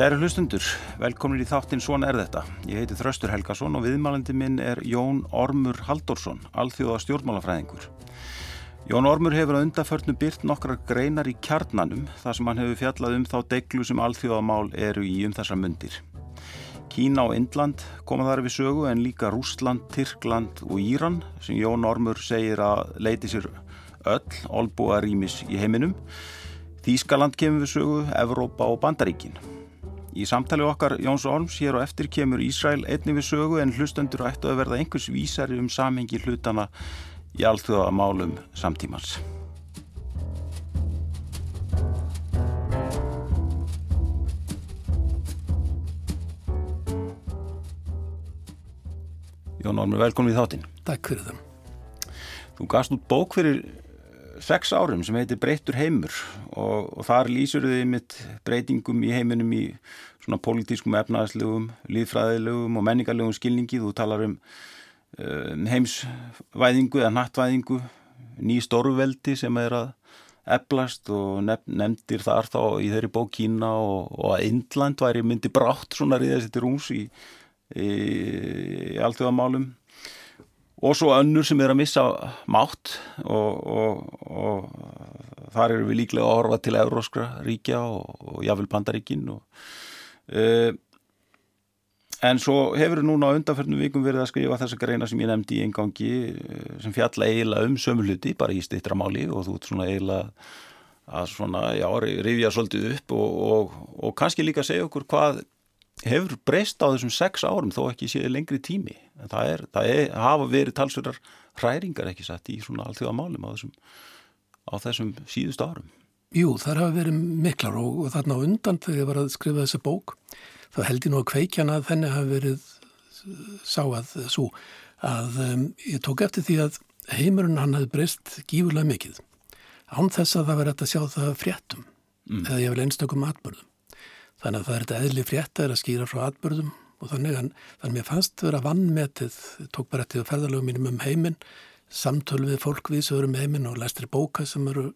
Kæri hlustundur, velkomin í þáttinn Svona er þetta. Ég heiti Þraustur Helgason og viðmælandi minn er Jón Ormur Haldorsson, alþjóða stjórnmálafræðingur. Jón Ormur hefur að undaförnum byrt nokkrar greinar í kjarnanum þar sem hann hefur fjallað um þá deglu sem alþjóðamál eru í um þessar mundir. Kína og Indland koma þar við sögu en líka Rúsland, Tyrkland og Íran sem Jón Ormur segir að leiti sér öll olbúa rýmis í heiminum. Þískaland kemur við sögu, Evrópa og Bandaríkinn. Í samtali okkar Jóns Orms hér og eftir kemur Ísræl einnig við sögu en hlustendur ættu að verða einhvers vísari um samhengi hlutana í allþjóða málum samtímans. Jón Ormur, velkomin við þáttinn. Takk fyrir það. Þú gafst út bók fyrir sex árum sem heitir Breyttur heimur og, og þar lýsur þið mitt breytingum í heiminum í svona pólitískum, efnaðslegum, líðfræðilegum og menningarlegum skilningi. Þú talar um, um heimsvæðingu eða nattvæðingu, ný stórveldi sem er að eflast og nef nefndir þar þá í þeirri bók Kína og, og að Indland væri myndi brátt svona riðast þetta rúms í, í, í alltjóðamálum og svo önnur sem er að missa mátt og, og, og þar eru við líklega að horfa til euróskra ríkja og, og jáfnvel pandaríkin uh, en svo hefur núna á undanförnum vikum verið að skrifa þessa greina sem ég nefndi í engangi uh, sem fjalla eiginlega um sömu hluti bara í stittramáli og þú ert svona eiginlega að svona, já, rifja svolítið upp og kannski líka segja okkur hvað hefur breyst á þessum sex árum þó ekki séð lengri tími. Það, er, það er, hafa verið talsverðar hræringar ekki satt í svona allþjóða málum á þessum, á þessum síðust árum. Jú, þar hafa verið miklar og, og þarna undan þegar ég var að skrifa þessa bók þá held ég nú að kveikjana að þenni hafa verið sáað svo að um, ég tók eftir því að heimurinn hann hafi breyst gífurlega mikið. Án þess að það verið að sjá það fréttum mm. eða ég vil einstökum atbörðum Þannig að það er þetta eðli frétta að skýra frá atbyrðum og þannig að að mér fannst vera vannmetið, tók bara til ferðalögum mínum um heiminn, samtöl við fólk við sem eru um heiminn og læstri bóka sem eru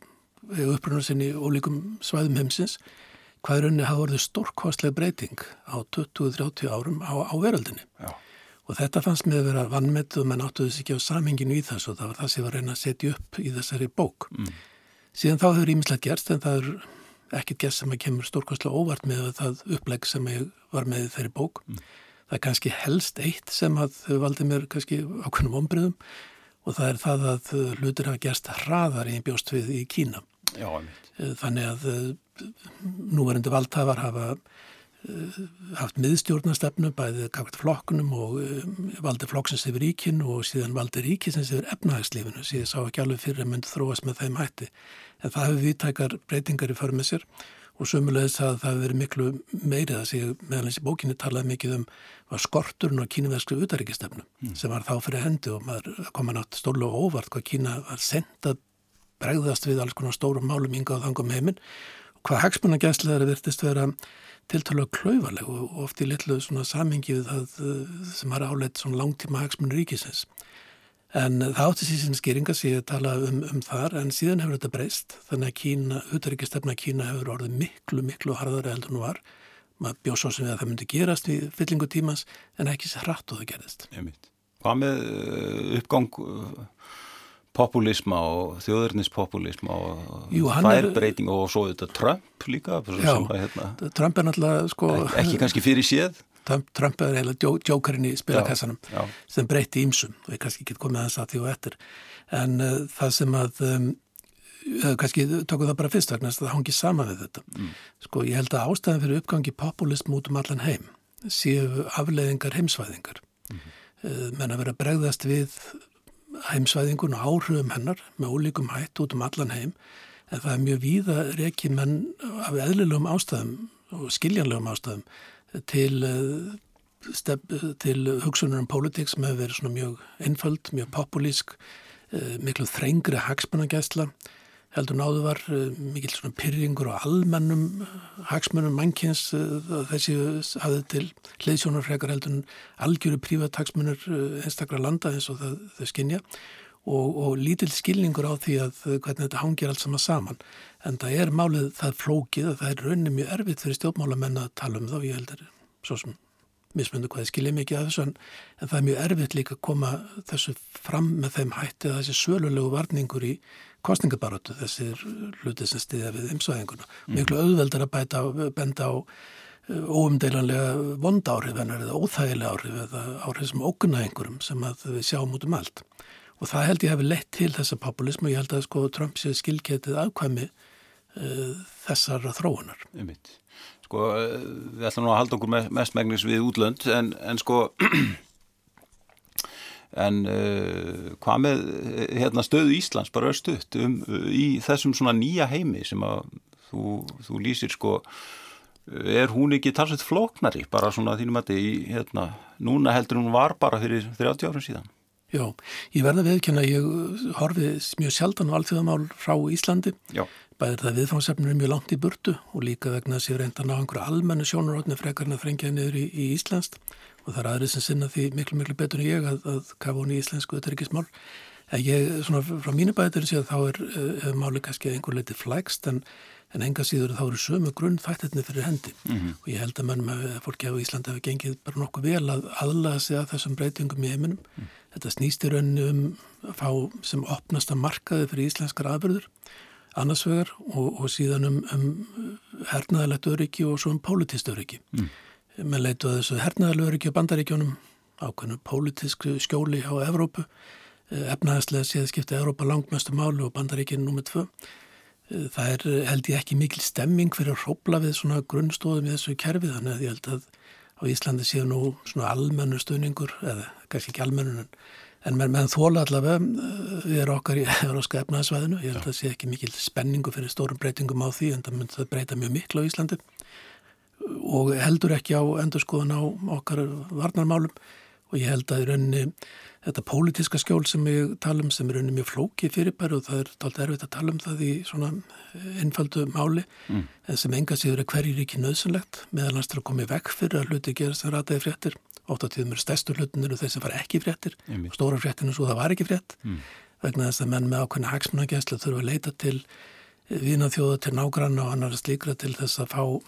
upprunnar sinni í ólíkum svæðum heimsins, hvað er unni hafa verið stórkostlega breyting á 20-30 árum á, á veröldinni. Já. Og þetta fannst mér að vera vannmetið og menn áttuði sig ekki á samhenginu í þessu og það var það sem ég var að reyna að setja upp í þessari bók. Mm. Síðan þá hefur ímislega gerst en það er ekkert gest sem að kemur stórkostlega óvart með það upplegg sem ég var með þeirri bók. Mm. Það er kannski helst eitt sem að valdi mér kannski ákveðnum ombriðum og það er það að hlutir hafa gerst hraðar í bjóst við í Kína. Já, eh, Þannig að eh, núverandi valdhafar hafa haft miðstjórnastefnu bæðið gafkvært flokkunum og valdi flokksins yfir ríkin og síðan valdi ríkisins yfir efnahagslífinu síðan sá ekki alveg fyrir að myndi þróast með þeim hætti en það hefur viðtækar breytingar í förmið sér og sömulegis að það hefur verið miklu meirið að meðal eins í bókinni talaði mikið um var skorturinn á kíniversklu utaríkistefnu mm. sem var þá fyrir hendi og maður kom að nátt stórlega óvart hvað Kína var sendað bregðast við alls konar stórum málum ynga á þangum heiminn hvað hagsmunagenslegar virtist vera tiltalega klauvaleg og oft í litlu samingi við það sem har áleitt langtíma hagsmunur ríkisins En það átti síðan skýringa sem ég tala um, um þar en síðan hefur þetta breyst þannig að Kína, auðvitaðrikistefna Kína hefur orðið miklu, miklu harðari heldur nú var. Maður bjóð svo sem við að það myndi gerast við fyllingu tímans en ekki sér hratt og það gerist. Hvað með uh, uppgang populisma og þjóðurnispopulisma og færbreyting og svo þetta Trump líka? Já, að, hérna, Trump er náttúrulega sko... Ekki kannski fyrir séð? Trump er heila djókarinn í spilakassanum sem breytti ímsum og ég kannski ekki komið aðeins að því og eftir en uh, það sem að um, kannski tóku það bara fyrst vegna það hangi sama við þetta mm. sko ég held að ástæðan fyrir uppgangi populism út um allan heim séu afleiðingar heimsvæðingar mm. uh, menn að vera bregðast við heimsvæðingun og áhrifum hennar með ólíkum hætt út um allan heim. En það er mjög víða reiki menn af eðlilegum ástæðum og skiljanlegum ástæðum til, eh, til hugsunar um pólitík sem hefur verið mjög einföld, mjög populísk, eh, miklu þrengri hagsmunagæsla heldur náðu var eh, mikil svona pyrringur og almennum hagsmunum mannkins þessi hafði til hliðsjónarfrekar heldur algjöru prívat hagsmunur einstakra landa eins og það, þau skinja og, og lítill skilningur á því að hvernig þetta hangir allt saman saman. En það er málið það flókið að það er rauninni mjög erfitt fyrir stjórnmálamenn að tala um þá, ég heldur, svo sem mismundu hvað ég skiljið mikið af þessu en það er mjög erfitt líka að koma þessu fram með þeim hætti að þessi sölulegu varningur í kostningabarótu, þessir hluti sem stiðja við ymsvæðinguna. Mm. Miklu auðveldar að bæta, benda á uh, óumdeilanlega vond áhrif en er það óþægilega áhrif eða áhrif sem ógunna einhverjum sem við sjáum út um allt. Og það held ég hefði lett til þessa populismu og ég held að sko Trump sé skilgetið afkvæmi uh, þessar þróunar. Sko, eh, við ætlum nú að halda okkur mest megnis við útlönd en, en sko en uh, hvað með eh, hérna, stöðu Íslands bara östuðt um, í þessum svona nýja heimi sem að þú, þú lýsir sko er hún ekki talsveit flóknari bara svona þínum að þetta í hérna, núna heldur hún var bara fyrir 30 árum síðan? Já, ég verða viðkjöna ég horfið mjög sjaldan á allþjóðamál frá Íslandi. Já. Bæðir það viðfangsefnir er mjög langt í burtu og líka vegna þess að ég reynda að ná einhverju almennu sjónarotni frekarinn að frengja niður í, í Íslandst og það er aðrið sem sinna því miklu, miklu betur en ég að, að kafa hún í íslensku þetta er ekki smál. En ég, svona frá mínu bæðir sé að þá er, er eh, máli kannski einhver leiti flægst en, en enga síður þá eru sömu grunn þættirni fyrir hendi mm -hmm. og ég held að mannum að fólki á Íslandi hefur gengið bara nokkuð vel að aðlaða sig að þessum breytingum í heiminum. Mm. Þetta snýst í rauninu um að fá sem opnast að markaði fyrir íslenskar aðbyrður annarsvegar og, og síðan um, um hernaðalegt öryggi og svo um pólitist öryggi. Mm. Menn leitu að þessu hernaðalegu öryggi á bandaríkjónum, ákveðinu pólitísk skjóli á Evrópu, eh, efnaðarslega séð skipta Evrópa langmestu málu og bandaríkinu nummið tvö. Eh, það er held ég ekki mikil stemming fyrir að hrópla við svona grunnstóðum í þessu kerfi þannig að ég held að á Íslandi séu nú svona almennu stöningur, eða kannski ekki almennu en menn, menn þóla allavega eh, við erum okkar í euróska efnaðsvæðinu. Ég held að það sé ekki mikil spenningu fyrir stórum breytingum á því en það myndi það breyta mjög miklu á Íslandi og heldur ekki á endurskoðan á okkar varnarmálum og ég held að í rauninni þetta pólitiska skjól sem ég tala um sem er rauninni mjög flóki fyrirbæri og það er talt erfitt að tala um það í svona einfaldu máli mm. en sem enga síður er hverjir ekki nöðsynlegt meðal hans til að koma í vekk fyrir að hluti gerast sem rataði fréttir ótt á tíðum eru stærstu hlutin eru þeir sem fara ekki fréttir mm. stóra fréttinu svo það var ekki frétt mm. vegna þess að menn með ákveðna hagsmunagesslu þurfa að leita til vinaþjóða til nágranna og annar slíkra til þess að fá uh,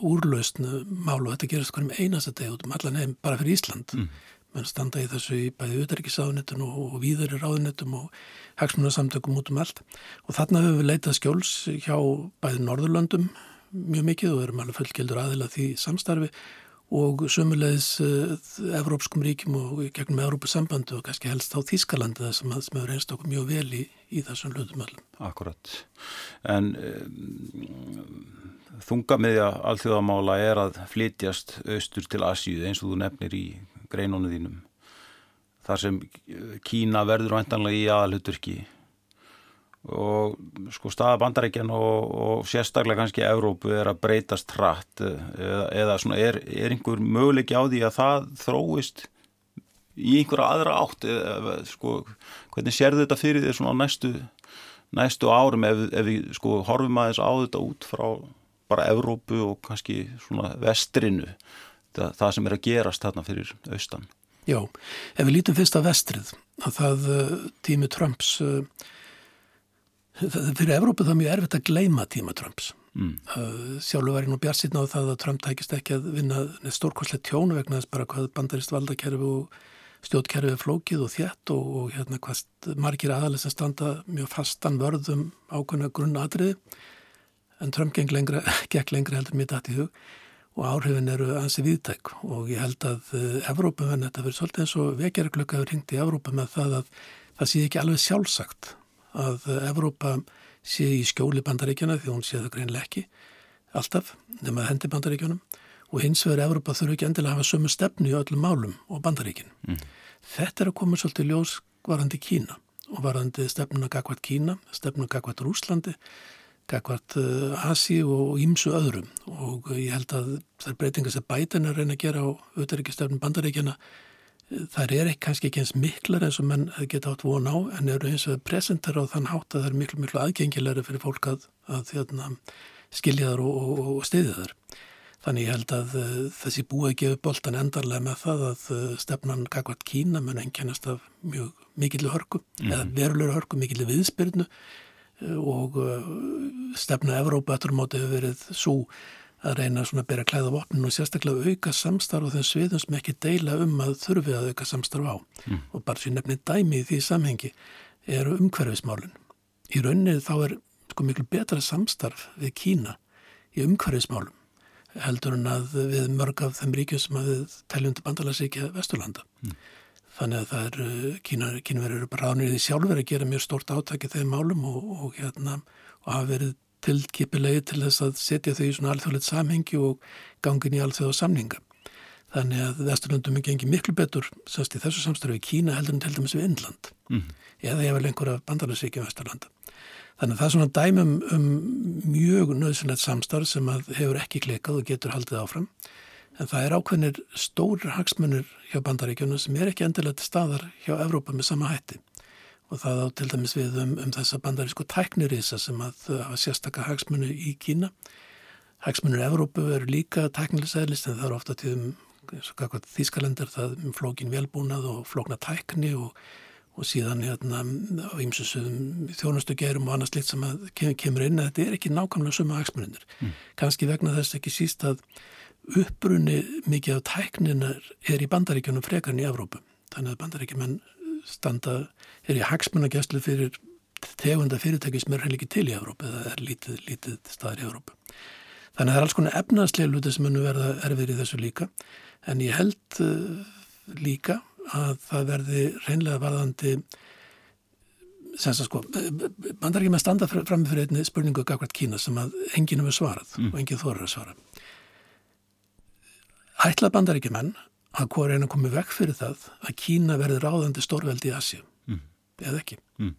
úrlausnu mál. Og þetta gerast hverjum einasta deg út um allan heim bara fyrir Ísland. Mm. menn standa í þessu í bæði auðverkisáðunettun og, og víður í ráðunettum og hagsmunarsamtökum út um allt. Og þarna höfum við leitað skjóls hjá bæði Norðurlöndum mjög mikið og erum alveg fullgildur aðila því samstarfi og sömulegis uh, Evrópskum ríkjum og gegnum Evrópusambandu og kannski helst á Þískalandi það sem hefur reynst okkur mjög vel í, í þessum hlutum öllum. Akkurat. En um, þungamiðja alþjóðamála er að flytjast austur til Asíu eins og þú nefnir í greinónu þínum. Þar sem Kína verður vantanlega í aðalhuturki og sko staða bandarækjan og, og sérstaklega kannski Evrópu er að breytast hratt eða, eða svona er, er einhver möguleiki á því að það þróist í einhverja aðra átt? Eða sko hvernig sér þetta fyrir því svona næstu, næstu árum ef, ef við sko horfum aðeins á þetta út frá bara Evrópu og kannski svona vestrinu það, það sem er að gerast þarna fyrir austan? Já, ef við lítum fyrst að vestrið að það uh, tími Trumps uh, fyrir Evrópu það er mjög erfitt að gleima tíma Trumps. Mm. sjálfur var ég nú bjart síðan á það að Trump tækist ekki að vinna stórkonslega tjónu vegna þess bara hvað bandarist valdakerfi og stjórnkerfi er flókið og þjætt og, og hérna hvað margir aðalis að standa mjög fastan vörðum ákveðna grunnatriði. En Trump gekk lengra, gekk lengra heldur mér dætt í hug og áhrifin eru ansi viðtæk og ég held að uh, Evrópa, þetta verður svolítið eins og vekjaraklöka hefur ringt í Evrópa með það að það sé ekki alveg sjálfsagt að Evrópa sé í skjóli bandaríkjana því hún sé það greinlega ekki alltaf nema hendi bandaríkjanum og hins vegar Evrópa þurfu ekki endilega að hafa sömu stefnu í öllum málum og bandaríkin. Mm. Þetta er að koma svolítið ljós varandi Kína og varandi stefnuna gagvat Kína, stefnuna gagvat Rúslandi, gagvat uh, Asi og ímsu öðrum og ég held að það er breytinga sem bætin er reyna að gera á auðvitaðrikistefnun bandaríkjana þær er ekki kannski ekki eins miklar eins og menn geta átt von á en eru eins og presentar á þann hátt að það er miklu miklu aðgengilegri fyrir fólk að, að þjóðna, skilja þar og, og, og stiðja þar. Þannig ég held að uh, þessi búið gefa boltan endarlega með það að uh, stefnan kakvart Kína mun ennkjænast af mjög mikilvæg hörku, mm -hmm. eða verulegur hörku, mikilvæg viðspyrnu uh, og stefna Evrópa eftir móti hefur verið svo að reyna svona að bera klæða vopnin og sérstaklega auka samstarf og þeim sviðum sem ekki deila um að þurfi að auka samstarf á mm. og bara sér nefnir dæmi í því samhengi eru umhverfismálinn. Í rauninni þá er sko miklu betra samstarf við Kína í umhverfismálum heldur en að við mörg af þeim ríkjum sem að við teljum til bandalagsíkja Vesturlanda. Mm. Þannig að það er, uh, kínverður eru bara ránir í sjálfur að gera mjög stort átæki þeim málum og, og, hérna, og hafa verið tilkipilegi til þess að setja þau í svona alþjóðleitt samhengi og gangin í alþjóða samninga. Þannig að Vesturlandum er gengið miklu betur sannst í þessu samstarfi í Kína heldur en til dæmis við Indland. Mm. Eða ég vel einhverja bandalagsíkja Vesturlanda. Þannig að það er svona dæmum um mjög nöðsynlegt samstarf sem hefur ekki klikað og getur haldið áfram. En það er ákveðnir stóri hagsmunir hjá bandaríkjuna sem er ekki endilega til staðar hjá Evrópa með sama hætti. Og það á til dæmis við um, um þessa bandarísku tæknirísa sem að hafa sérstakka hagsmunir í Kína. Hagsmunir Evrópu eru líka tæknilisæðlist en það eru ofta til um þýskalendur það um flókin velbúnað og flókna tækni og og síðan hérna á ýmsusum þjónustu gerum og annars litt sem að kemur inn að þetta er ekki nákvæmlega suma aksmurinnir. Mm. Kanski vegna þess ekki síst að uppbrunni mikið af tækninar er í bandaríkjunum frekarinn í Evrópu. Þannig að bandaríkjumenn standa, er í hagsmunagjastlu fyrir tegunda fyrirtæki sem er heil ekki til í Evrópu eða er lítið, lítið staðar í Evrópu. Þannig að það er alls konar efnaðslega luti sem munum verða erfið í þessu líka en ég held uh, líka að það verði reynlega varðandi sko, bandar ekki með standa fram fyrir einni spurningu gafkvært Kína sem að enginn hefur svarað mm. og enginn þorur að svara Ætla bandar ekki menn að hvað reyna að koma vekk fyrir það að Kína verði ráðandi stórveldi í Asju mm. eða ekki? Mm.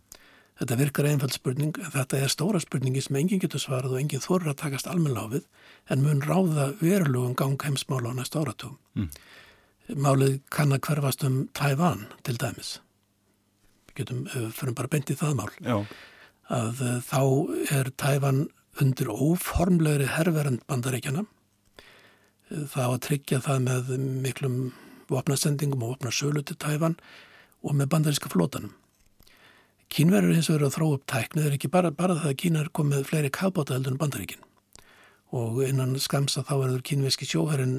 Þetta virkar einfald spurning en þetta er stóra spurningi sem enginn getur svarað og enginn þorur að takast almenláfið en mun ráða verulugum gang heimsmála á næsta áratugum. Mm. Málið kann að hverfast um Tævan til dæmis. Við getum, fyrir bara beint í það mál. Já. að uh, þá er Tævan undir óformlegri herverend bandaríkjana þá að tryggja það með miklum vopnasendingum og vopnarsölu til Tævan og með bandaríska flótanum Kínverður hins vegar að þró upp tæknið er ekki bara, bara það að Kína er komið fleiri kafbóta heldur en bandaríkinn og innan skamsa þá verður kínveski sjóherrin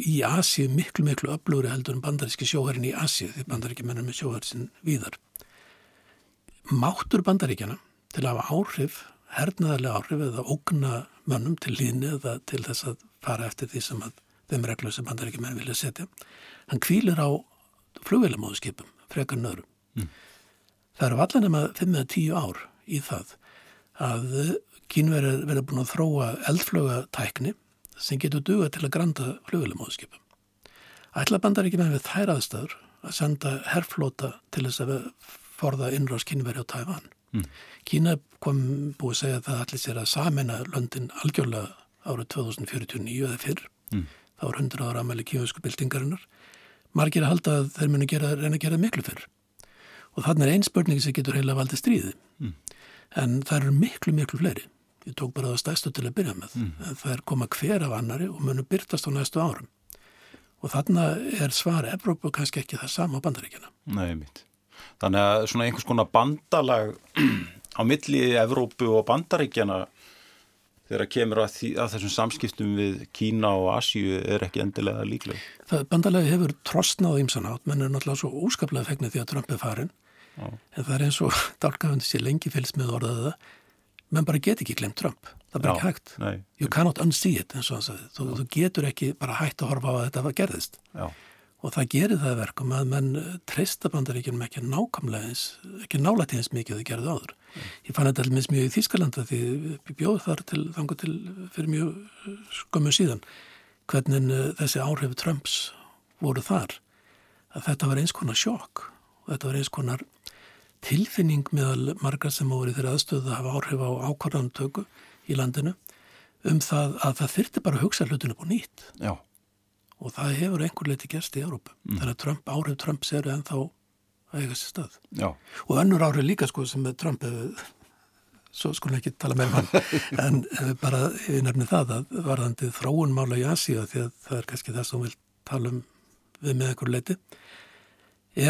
í Asi miklu miklu öflugri heldur en bandaríski sjóherrin í Asi því bandaríkja mennur með sjóherrin víðar. Máttur bandaríkjana til að hafa áhrif, hernaðarlega áhrif eða ógna mönnum til líðni eða til þess að fara eftir því sem að þeim reglu sem bandaríkja menn vilja setja, hann kvílir á flugvelamóðskipum, frekar nöðrum. Mm. Það eru allan nema 5-10 ár í það að kínverðir verið búin að þróa eldflögatækni sem getur duga til að granda flugvelumóðskipum. Ætla bandar ekki með við þær aðstæður að senda herrflota til þess að forða innráðs kínverði á Tæfan. Mm. Kína kom búið að segja að það allir sér að samena löndin algjörlega árið 2049 eða fyrr. Mm. Það var 100 ára aðmæli kífusku byltingarinnar. Margir að halda að þeir muni gera, reyna að gera miklu fyrr. Og þannig er einn spurning sem getur heila valdið stríði. Mm. En það eru miklu, miklu fleiri ég tók bara það stæstu til að byrja með mm. það er koma hver af annari og munum byrtast á næstu árum og þarna er svar Evrópu kannski ekki það sama á bandaríkjana Nei, mitt. Þannig að svona einhvers konar bandalag á milli Evrópu og bandaríkjana þegar kemur að, því, að þessum samskiptum við Kína og Asju er ekki endilega líkleg. Það bandalagi hefur trostnað ímsan átt, menn er náttúrulega svo óskaplega fegnið því að Trump er farin Já. en það er eins og dálkafandi sér lengi fylgst með orðaða menn bara get ekki glemt Trump það er bara ekki hægt nei. you cannot unsee it eins og hann sagði þú, þú getur ekki bara hægt að horfa á að þetta var gerðist Já. Og það gerir það verkum að menn treysta bandaríkjum ekki nákvæmlega eins ekki nálægt eins mikið þau gerðu áður mm. ég fann þetta alveg mjög í Þískalanda því við bjóðum þar til þangu til fyrir mjög skömmu síðan hvernig uh, þessi áhrif Trumps voru þar að þetta var eins konar sjokk og þetta var eins konar tilfinning meðal margar sem voru þeirra aðstöðu að hafa áhrif á ákvarðantöku í landinu um það að það þyrti bara að hugsa hlutinu på nýtt Já. Og það hefur einhver leiti gerst í Európa mm. þannig að Trump, áhrif Trumps eru ennþá að eiga sér stað Já. og önnur áhrif líka sko sem Trump hefur svo skulum ekki tala með hann en eh, bara ég nefni það að varðandi þróunmála í Asíu því að það er kannski það sem við tala um við með einhverju leiti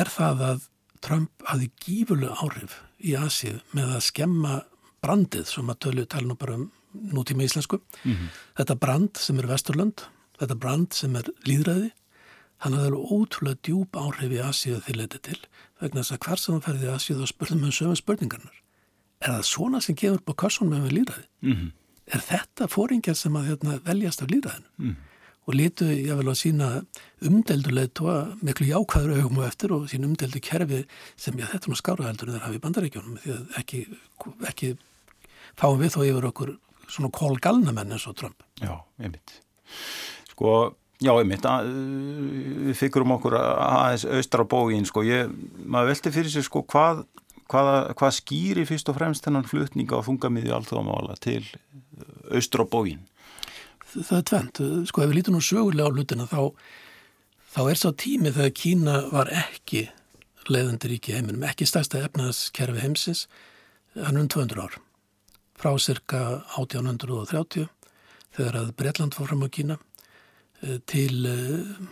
er það að Trump hafi gífurlega áhrif í Asíu með að skemma brandið sem að tölu tala nú bara um nútíma íslensku mm -hmm. þetta brand sem er Vesturlönd þetta brand sem er líðræði hann hafði alveg ótrúlega djúb áhrif í Asíu því leiti til vegna þess að hver sem það ferði í Asíu þá spurðum um sögum spurningarnar er það svona sem gefur på kassun með við líðræði? Mm -hmm. Er þetta fóringar sem að hérna, veljast af líðræðinu? Mm -hmm. Og litu ég vel að sína umdelduleitt og miklu jákvæður augum og eftir og sín umdeldu kerfi sem ég þetta nú skára heldur en það hafi bandaríkjónum því að ekki, ekki fáum við þó yfir okkur svona kólgalnamenn eins og Trump. Já, einmitt. Sko, já, einmitt, við fyrkurum okkur aðeins austra bógin, sko, ég, maður velti fyrir sig, sko, hvað hvað, hvað skýri fyrst og fremst þennan flutninga á þungamiði alþjóðamála til austur á bógin? Það er tvent. Sko ef við lítum nú sögulega á hlutina þá, þá er sá tími þegar Kína var ekki leiðandi ríki heiminum, ekki stærsta efnaðskerfi heimsins, hann um 200 ár. Frá cirka 1830 þegar að Breitland fór fram á Kína eh, til eh,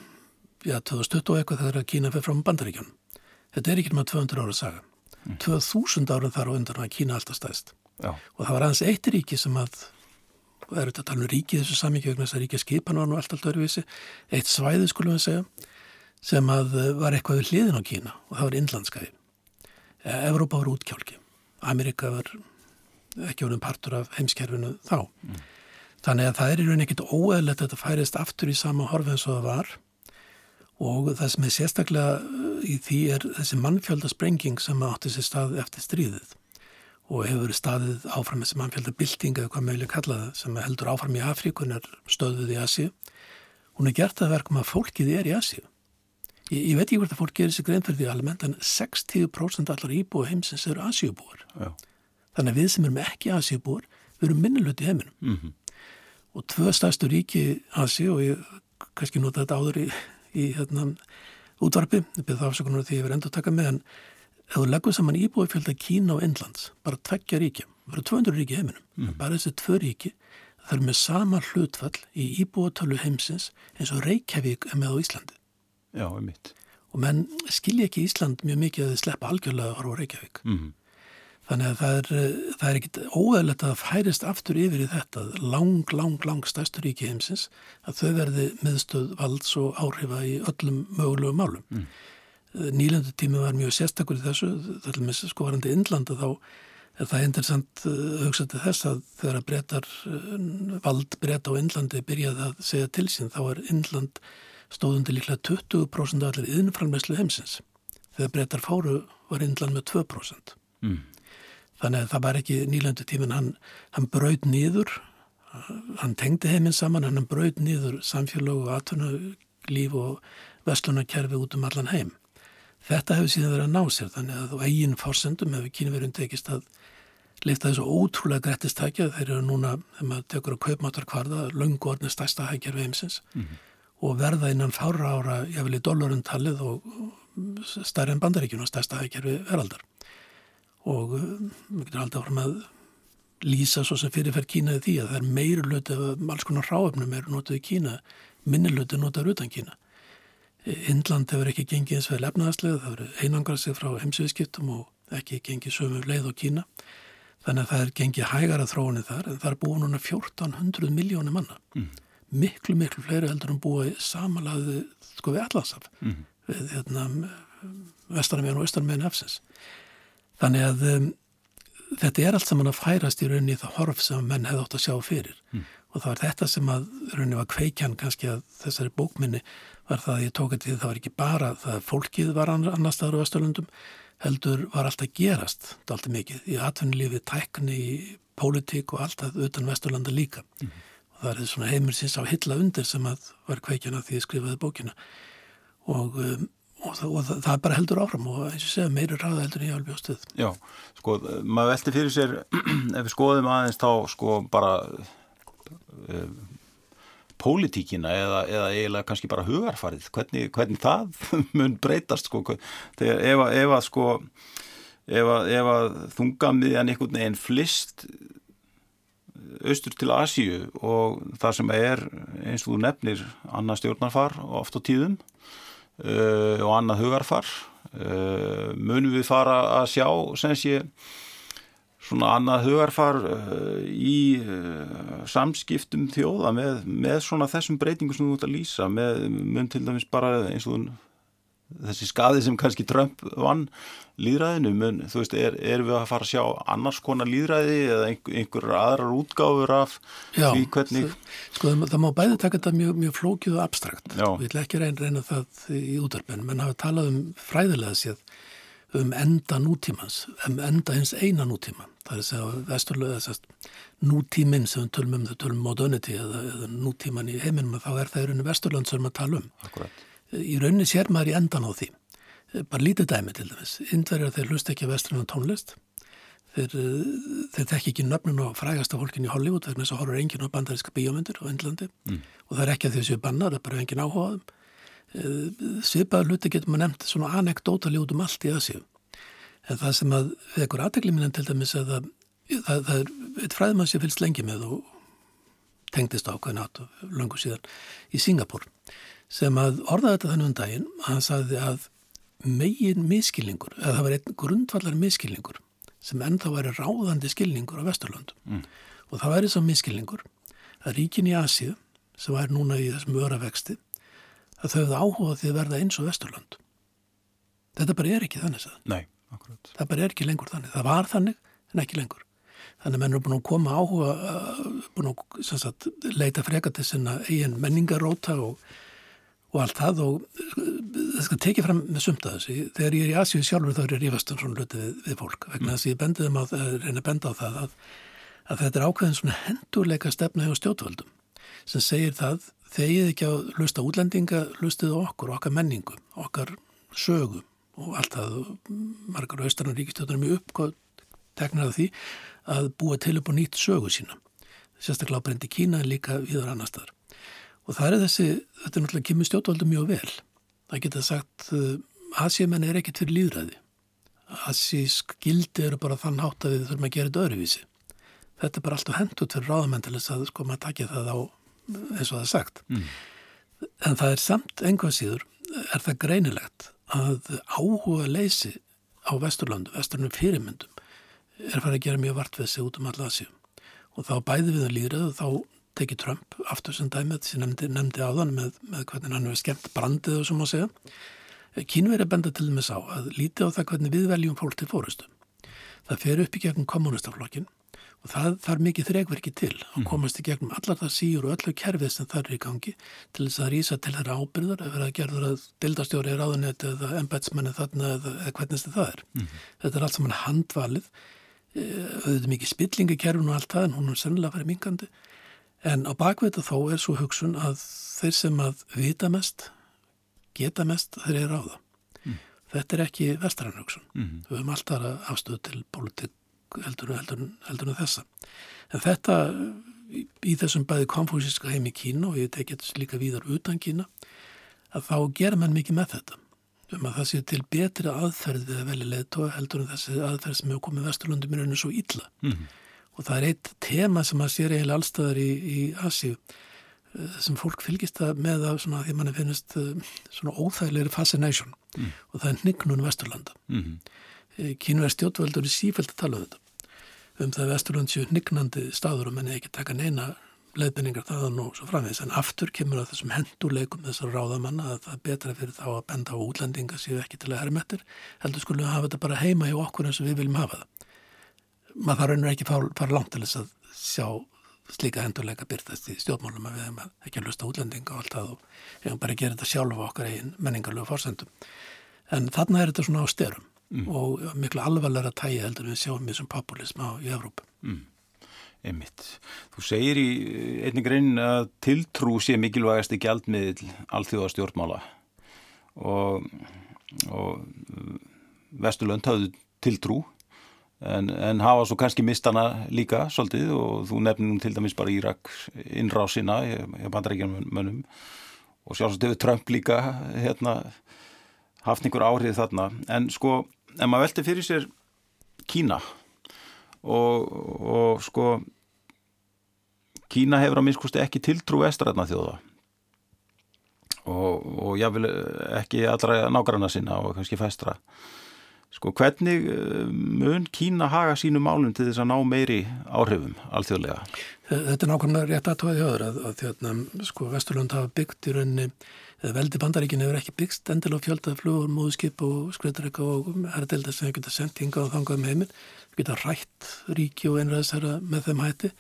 ja, 2020 og eitthvað þegar að Kína fyrir fram á bandaríkjunum. Þetta er ekki með 200 ára saga. 2000 árum þar á undan að Kína alltaf stæðst Já. og það var aðeins eitt ríki sem að það eru þetta að tala um ríki þessu samíkjögn þess að ríki skipan var nú allt allt öruvísi eitt svæði skulum við segja sem að eh, var eitthvað við hliðin á Kína og það var innlandskæði eh, Evrópa var útkjálki Amerika var ekki orðin partur af heimskerfinu þá mm. Þannig að það er í raun ekkit óeðlegt að þetta færist aftur í sama horfi eins og það var og það sem er sérstaklega uh, í því er þessi mannfjöldasprenging sem átti sér stað eftir stríðið og hefur staðið áfram þessi mannfjöldabilding eða hvað möguleg kallaða sem heldur áfram í Afríkun er stöðuð í Asíu. Hún er gert að verkum að fólkið er í Asíu. Ég, ég veit ekki hvort að fólk gerir sig grein fyrir því alveg en 60% allar íbúi heimsins eru Asíubúar. Þannig að við sem erum ekki Asíubúar, við erum minnilöti í heiminum. Mm -hmm. Og tvö stærstu ríki Asíu og ég kannski nota þetta áður í í hérna, útvarpi, ég byrði það afsökunar því ég verði endur að taka með en ef þú leggur saman íbúi fjölda Kína og Indlands, bara tveggja það eru 200 ríki heiminum, mm. bara þessi tvö ríki, það eru með sama hlutfall í íbúitölu heimsins eins og Reykjavík er með á Íslandi. Já, er mitt. Og menn skilja ekki Ísland mjög mikið að þið sleppa algjörlega á Reykjavík. Mm. Þannig að það er, það er ekkit óæðilegt að færist aftur yfir í þetta lang, lang, lang stærstur ríki heimsins að þau verði miðstöð valds og áhrifa í öllum mögulegu málum. Mm. Nýlendu tími var mjög sérstakur í þessu, það er með sko varandi Indlanda þá er það interessant uh, hugsað til þess að þegar breytar, vald breyta á Indlandi byrjaði að segja til sín þá er Indland stóðundi líklega 20% af allir yðnframlegslu heimsins. Þegar breytar fóru var Indland með 2%. Mm. Þannig að það var ekki nýlandu tímin, hann, hann brauð nýður, hann tengdi heiminn saman, hann brauð nýður samfélag og atvinnulíf og vestlunarkerfi út um allan heim. Þetta hefur síðan verið að ná sér, þannig að á eigin fórsendum hefur kynverjum tekist að lifta þessu ótrúlega grettistækja. Þeir eru núna, þegar maður tekur að kaupmáttar kvarða, lungu orðin stærsta hækjarfi heimsins mm -hmm. og verða innan fára ára, ég vil í dollaruntalið og stærri en bandaríkjum og stærsta hækjarfi veraldar og við getum alltaf fram að lýsa svo sem fyrirferð Kínaði því að það er meiri lötu af alls konar ráöfnum er notið í Kína, minni lötu notaður utan Kína. Indland hefur ekki gengið eins vegar lefnaðarslega, það hefur einangrað sig frá heimsviðskiptum og ekki gengið sömu leið á Kína. Þannig að það er gengið hægara þróunni þar en það er búið núna 1400 miljónir manna. Mm. Miklu, miklu fleiri heldur um búið samanlæði sko við allansaf, mm. við hérna, vestarmegin og austarmegin efsins. Þannig að um, þetta er allt saman að færast í rauninni það horf sem menn hefði átt að sjá fyrir mm. og það var þetta sem að rauninni var kveikjan kannski að þessari bókminni var það að ég tók að því það var ekki bara það að fólkið var annar staður á Östurlundum heldur var alltaf gerast alltaf mikið í atvinnulífi, tækni, pólitík og allt það utan Vesturlanda líka mm. og það er svona heimur síns á hilla undir sem að var kveikjan að því að skrifaði bókina og um, og það, og það bara heldur áfram og eins og segja meiri ræða heldur í albjóðstöð Já, sko, maður velti fyrir sér ef við skoðum aðeins þá sko bara uh, pólitíkina eða, eða eiginlega kannski bara hugarfarið. Hvernig, hvernig það mun breytast sko, þegar ef, ef að sko ef að, að þungamiðjan einhvern veginn flist austur til Asíu og það sem er eins og þú nefnir annað stjórnarfar oft á tíðum uh, og annað hugarfar. Uh, munum við fara að sjá sem sé svona annað hugarfar uh, í samskiptum þjóða með, með svona þessum breytingum sem þú ert að lýsa með mun til dæmis bara eins og þessi skadi sem kannski Trump vann líðræðinu, mun, þú veist, er, er við að fara að sjá annars konar líðræði eða einhver, einhverjar aðrar útgáfur af Já, því hvernig Sko það, það má bæði taka þetta mjög, mjög flókið og abstrakt Já. við ætla ekki reyna, reyna það í útverfinu menn hafa talað um fræðilega séð um enda nútímans um enda hins eina nútíma það er að vesturlega nútíminn sem við tölum um, þau tölum modernity eða, eða nútíman í heiminum þá er það í rauninu vesturland sem við tala um Akkurat. Í rauninni sér maður í endan á því. Bara lítið dæmi til dæmis. Indverjar þeir hlust ekki að vestrunum tónlist. Þeir, eh, þeir tekki ekki nöfnun og frægasta fólkin í Hollywood vegna þess að horfur enginn á bandaríska bíómyndir á Indlandi. Mm. og það er ekki að að séu bannar, það er bara enginn áhugaðum svipaður hluti getur maður nefnt svona anekdótali út um allt í Asíu. En það sem að við ekkur aðtegli minna til dæmis að það, það, það er eitt fræðmann sem fylgst lengi með og tengdist á hvernig átt og löngu síðan í Singapúr sem að orðaði þetta þannig um daginn að hann sagði að megin miskilningur, eða það var einn grundvallar miskilningur sem ennþá væri ráðandi skilningur á Vesturlöndum mm. og það væri svo miskilningur að ríkin í Asíu sem væri núna í þessum öra vexti að þau hefðu áhuga því að verða eins og Vesturlönd þetta bara er ekki þannig. Nei, akkurat. það bara er ekki lengur þannig það var þannig en ekki lengur þannig að menn eru búin að koma áhuga uh, búin að sagt, leita freka til sinna eigin menningaróta og og allt það og það skal tekið fram með sumt að þessi. Þegar ég er í Asíu sjálfur þá er ég rífast um svona hluti við, við fólk vegna þess að ég bendiði maður að reyna að benda á það að, að þetta er ákveðin svona hendurleika stefna hjá stjótvöldum sem segir það þegið ekki að lusta útlendinga, lustið okkur, okkar menningu, okkar sögu og allt það og margar austarann ríkistjóðunum í uppgóð teknar af því að búa til upp á nýtt sögu sína. Sérstaklega á brendi Kína en líka viður annar staðar. Og það er þessi, þetta er náttúrulega kemur stjórnvaldum mjög vel. Það geta sagt, uh, Asíumenn er ekkit fyrir líðræði. Asísk gildi eru bara þann hátt að við þurfum að gera þetta öðruvísi. Þetta er bara alltaf hendut fyrir ráðamenntilis að sko maður takja það á eins og það er sagt. Mm. En það er samt einhvað síður, er það greinilegt að áhuga leysi á Vesturlandu, Vesturlunum fyrirmyndum, er farið að gera mjög vart við sig út um alla Asíu. Og þá bæði við að líðræðu og þá tekið Trump aftur sem dæmið sem nefndi, nefndi áðan með, með hvernig hann hefur skemmt brandið og svo má segja. Kínveri benda til þess á að líti á það hvernig við veljum fólk til fórustu. Það fer upp í gegnum kommunistaflokkin og það þarf mikið þregverki til að komast í gegnum allar það síur og öllu kerfið sem það er í gangi til þess að rýsa til þeirra ábyrðar ef það gerður að dildastjóri er áðunett eða embætsmenni þarna eða, eða hvernig það er. Mm -hmm. Þetta er allt saman handvalið auðvitað mikið spillingi kerfin og allt það en hún er sennilega farið mingandi En á bakveita þó er svo hugsun að þeir sem að vita mest, geta mest, þeir eru á það. Mm. Þetta er ekki vestræn hugsun. Mm -hmm. Við höfum alltaf afstöðu til politík heldur, en þessa. En þetta í, í þessum bæði konfúsíska heim í Kína og ég tekið líka víðar utan Kína, að þá gera mann mikið með þetta. Um að það sé til betri aðferð við að velja leðtóa heldur en þessi aðferð sem hefur komið Vesturlundum í rauninu svo illa. Mm -hmm og það er eitt tema sem að sér eiginlega allstaðar í, í Asíu sem fólk fylgist það með að svona, því manni finnist svona óþægilegri fascination mm. og það er hnignun Vesturlanda. Mm -hmm. Kínverð stjórnvöldur er sífælt að tala um þetta um það að Vesturland séu hnignandi staður og menni ekki taka neina leiðbynningar þaðan og svo framvegs en aftur kemur að þessum hendurleikum þessar ráðamanna að það er betra fyrir þá að benda á útlendinga séu ekki til að herrmettir heldur skulum við hafa þetta bara heima hjá okkur eins og við viljum hafa það maður þarf raunir ekki að fara langt til þess að sjá slíka hendurleika byrtast í stjórnmálum að við hefum ekki að lusta útlendinga og allt það og við hefum bara að gera þetta sjálfa okkar í menningarlegu fórsendum. En þarna er þetta svona á styrum mm. og miklu alvarlega tægi heldur við sjáum við sem populism á í Evrópu. Mm. Einmitt. Þú segir í einnig grein að tiltrú sé mikilvægast ekki aldmiðil allþjóða stjórnmála og, og Vesturlönd hafðu tiltrú En, en hafa svo kannski mistana líka svolítið og þú nefnum til dæmis bara Írak innrásina í bandarækjumönnum og sjálfsagt hefur Trump líka hérna, haft einhver áhrif þarna. En sko, ef maður velti fyrir sér Kína og, og sko Kína hefur að minnskosti ekki tiltrú estræðna þjóða og, og jáfnvel ekki allra nágranna sinna og kannski fæstra sko hvernig eh, mun Kína haga sínu málum til þess að ná meiri áhrifum alþjóðlega? Þetta er nákvæmlega rétt aðtóðið höður að, að þjóðna, sko Vesturlund hafa byggt í rauninni eða veldi bandaríkin hefur ekki byggst endilega fjöldaði flugur, móðskip og skreitarika og herrdeildar sem geta sendt hinga og þangað um heiminn, geta rætt ríki og einræðsherra með þeim hætti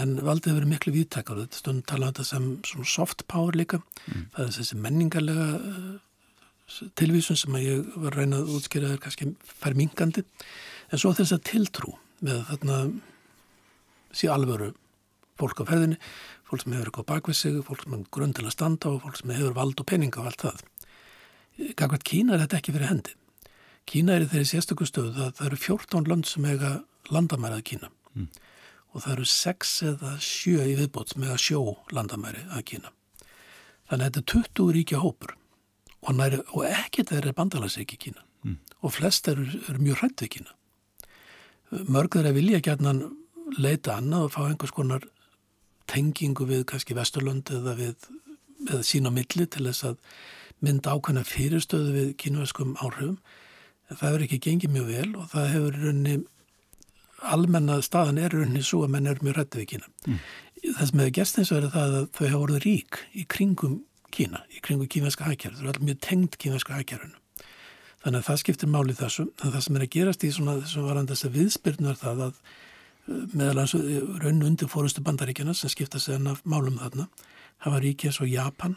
en valdið hefur verið miklu viðtækar þetta stundum tala um þetta sem soft power líka mm. það er þessi menningarlega uh, tilvísun sem að ég var reynað að útskýra er kannski fær mingandi en svo þess að tiltrú með þarna síðan alvöru fólk á ferðinni, fólk sem hefur eitthvað bakvið sig, fólk sem hefur grunn til að standa og fólk sem hefur vald og peninga og allt það. Gagvært Kína er þetta ekki fyrir hendi. Kína er í þeirri sérstöku stöðu að það eru 14 land sem hega landamærað Kína. Mm og það eru sex eða sjö í viðbót með að sjó landamæri að Kína. Þannig að þetta er 20 ríkja hópur og, og ekkert þeir er bandalagsreiki Kína mm. og flest eru er mjög hrænt við Kína. Mörgur er að vilja gætnan leita annað og fá einhvers konar tengingu við kannski Vesturlund eða við eða sína milli til þess að mynda ákvæmna fyrirstöðu við kínveskum áhrifum. Það hefur ekki gengið mjög vel og það hefur runni almenna staðan er rauninni svo að menn er mjög rættið við Kína. Mm. Það sem hefur gæst eins og er það að þau hafa voruð rík í kringum Kína, í kringum kínaska hækjærðu. Þau eru allir mjög tengd kínaska hækjærðunum. Þannig að það skiptir máli þessu. En það sem er að gerast í svona þessum varandast að viðspyrnu er það að uh, meðal hans uh, raun undir fórustu bandaríkjana sem skipta sig enn af málum þarna hafa eins og Japan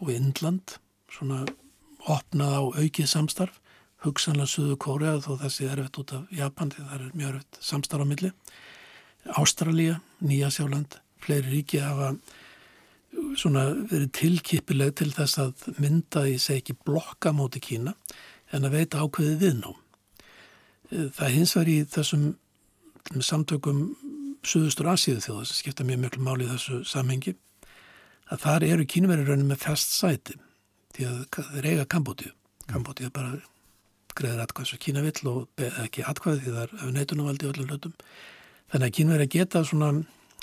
og Indland svona opnað á aukið samstarf hugsanlega Suðu Kórea þó þessi er erfitt út af Japan því það er mjög erfitt samstarf á milli Ástralja, Nýjasjáland fleiri ríki hafa svona verið tilkipileg til þess að mynda í seg ekki blokka móti Kína en að veita ákveði viðnám það hins var í þessum samtökum Suðustur Asíðu þjóða sem skipta mjög mjög máli í þessu samhengi að þar eru kínverðir raunin með fest sæti því að þeir eiga Kambótið Kambótið er bara greiðir atkvæðs og Kína vill og ekki atkvæði því það er af neitunumvaldi og öllum hlutum. Þannig að að geta svona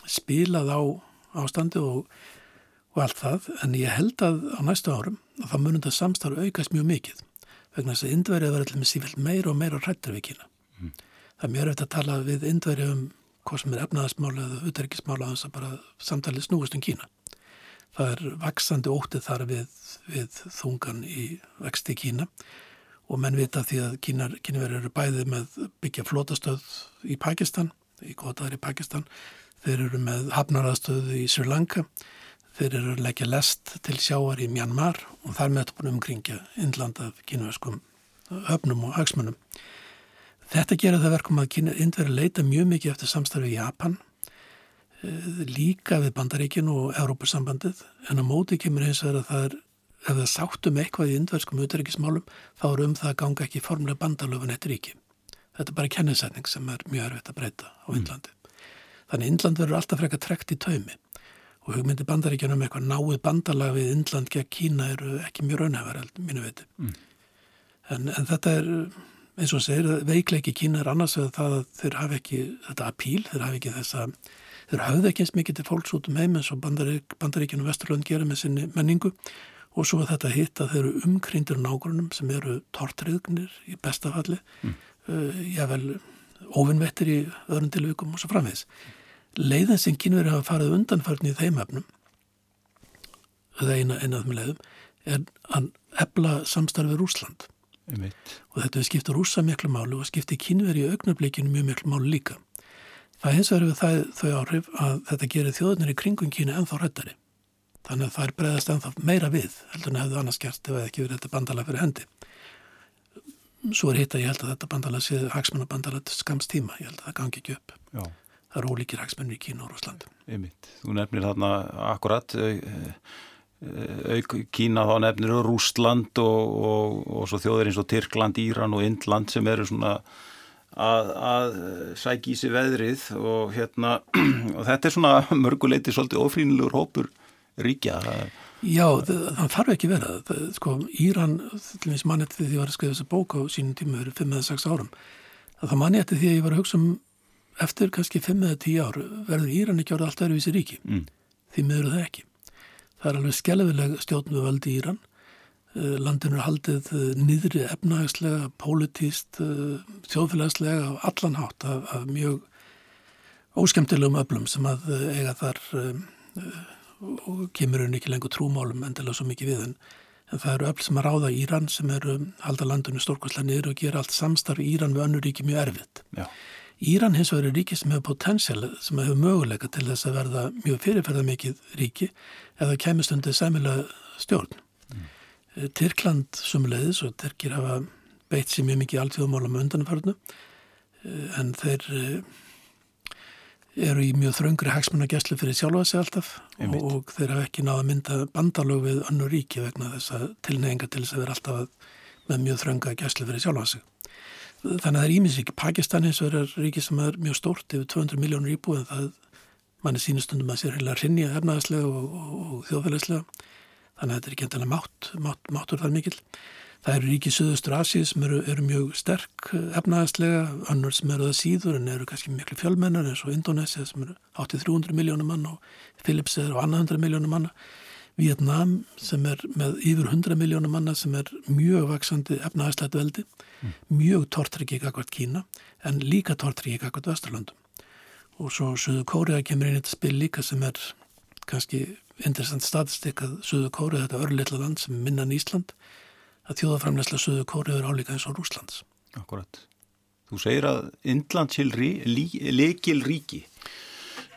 spilað á ástandi og, og allt það en ég held að á næstu árum að það munum það samstarf aukast mjög mikið vegna þess að indverið var allir með sífilt meira og meira hrættir við Kína. Mm. Það er mjög öll að tala við indverið um hvað sem er efnaðasmála eða uterikismála að þess að bara samtalið snúist um Kína. Það er vaksandi óttið þar við, við þungan í vexti Kína og menn vita því að kynverður eru bæðið með byggja flótastöð í Pakistan, í Kotar í Pakistan, þeir eru með hafnaraðstöð í Sri Lanka, þeir eru að leggja lest til sjáar í Myanmar og þar með þetta búin umkringja innland af kynverskum höfnum og hagsmunum. Þetta gerir það verkum að Indveri leita mjög mikið eftir samstarfi í Japan, eh, líka við Bandaríkinu og Európa-sambandið, en á móti kemur eins og það er ef það sáttum eitthvað í indverskum utryggismálum þá er um það að ganga ekki formlega bandalöfun eitt ríki. Þetta er bara kennisetning sem er mjög erfitt að breyta á. Índlandi. Mm. Þannig Índland verður alltaf frekar trekt í taumi og hugmyndi bandaríkjunum eitthvað náið bandalag við Índland gegn Kína eru ekki mjög raunhefar, mínu viti. Mm. En, en þetta er, eins og segir, veikleiki Kína er annars vegar það að þeir hafi ekki þetta apíl, þeir hafi ekki þessa, þeir hafði ekki eins mikið til fólks út um heim eins og bandarík, bandaríkjunum Vesturlund gera með sinni menningu og svo þetta hitt að þeir eru umkryndir nágrunum sem eru tortriðgnir í bestafalli mm. uh, jável ofinvettir í öðrum tilvíkum og svo framvegs. Leiðin sem kynveri hafa farið undanförni í þeim efnum það eina einað með leiðum er að ebla samstarfið Rúsland og þetta er skiptur rúsa miklu málu og skiptir kynveri í augnablikinu mjög miklu málu líka. Það hins vegar við það, þau áhrif að þetta gerir þjóðunir í kringum kínu ennþá hrættari Þannig að það er bregðast ennþá meira við heldur en hefðu annars gert ef það ekki verið þetta bandala fyrir hendi. Svo er hitt að ég held að þetta bandala sé hagsmannabandala skamst tíma, ég held að það gangi ekki upp. Já. Það eru ólíkir hagsmennir í Kína og Rúsland. Einmitt. Þú nefnir þarna akkurat auk Kína þá nefnir Rúsland og, og, og svo þjóður eins og Tyrkland, Íran og Indland sem eru svona að, að sækja í sig veðrið og hérna og þetta er svona mörguleiti svolítið ofrínilegur hópur ríkja? Já, það þarf ekki vera. Sko, Íran, til og meins mannett því því að ég var að skrifa þessa bók á sínum tíma fyrir 5-6 árum, að það manni eftir því að ég var að hugsa um eftir kannski 5 eða 10 ár verður Íran ekki orðið allt öðruvísi ríki mm. því miður það ekki það er alveg skelvileg stjórnum við völdi Íran eh, landinu er haldið eh, niðri efnahagslega, pólitíst eh, þjóðfélagslega og allan hátt af, af mjög óskemtilegum öflum sem að eiga þar og kemur henni ekki lengur trúmálum endilega svo mikið við en það eru öll sem að ráða Íran sem eru halda landinu stórkvæslega niður og gera allt samstarf Íran við önnur ríki mjög erfitt. Já. Íran hins vegar er ríki sem hefur potensial, sem hefur möguleika til þess að verða mjög fyrirferða mikið ríki eða kemist undir sæmilega stjórn. Mm. Eh, Tyrkland sumulegðis og Tyrkir hafa beitt sér mjög mikið alltíðumálum undanfarnu eh, en þeir eh, eru í mjög þröngri hagsmunagesslu fyrir sjálfa sig alltaf og, og þeir hafa ekki náða mynda bandalög við annu ríki vegna þess að tilneyinga til þess að vera alltaf með mjög þrönga gesslu fyrir sjálfa sig. Þannig að það er íminsvík. Pakistan eins og er ríki sem er mjög stórt yfir 200 miljónur íbúið en það manni sínustundum að sér heila rinja efnaðslega og, og, og þjóðfélagslega. Þannig að þetta er ekki endalega mátt, mátt, máttur þar mikil. Það eru ríkið Suðustur Asið sem eru, eru mjög sterk efnaðastlega, annur sem eru það síður en eru kannski miklu fjölmennar eins og Indonesia sem eru 8300 miljónum mann og Philips er á annað 100 miljónum manna. Vietnam sem er með yfir 100 miljónum manna sem er mjög vaksandi efnaðastlegt veldi, mm. mjög tortryggið akkvært Kína en líka tortryggið akkvært Östurlandum. Og svo Suðu Kóriða kemur inn í þetta spil líka sem er kannski interessant statistik að Suðu Kóriða, þetta örlittla land sem minnan Ísland, að þjóðaframlegslega söðu kóriður álíka eins og Rúslands. Akkurat. Þú segir að Indland til leikil ríki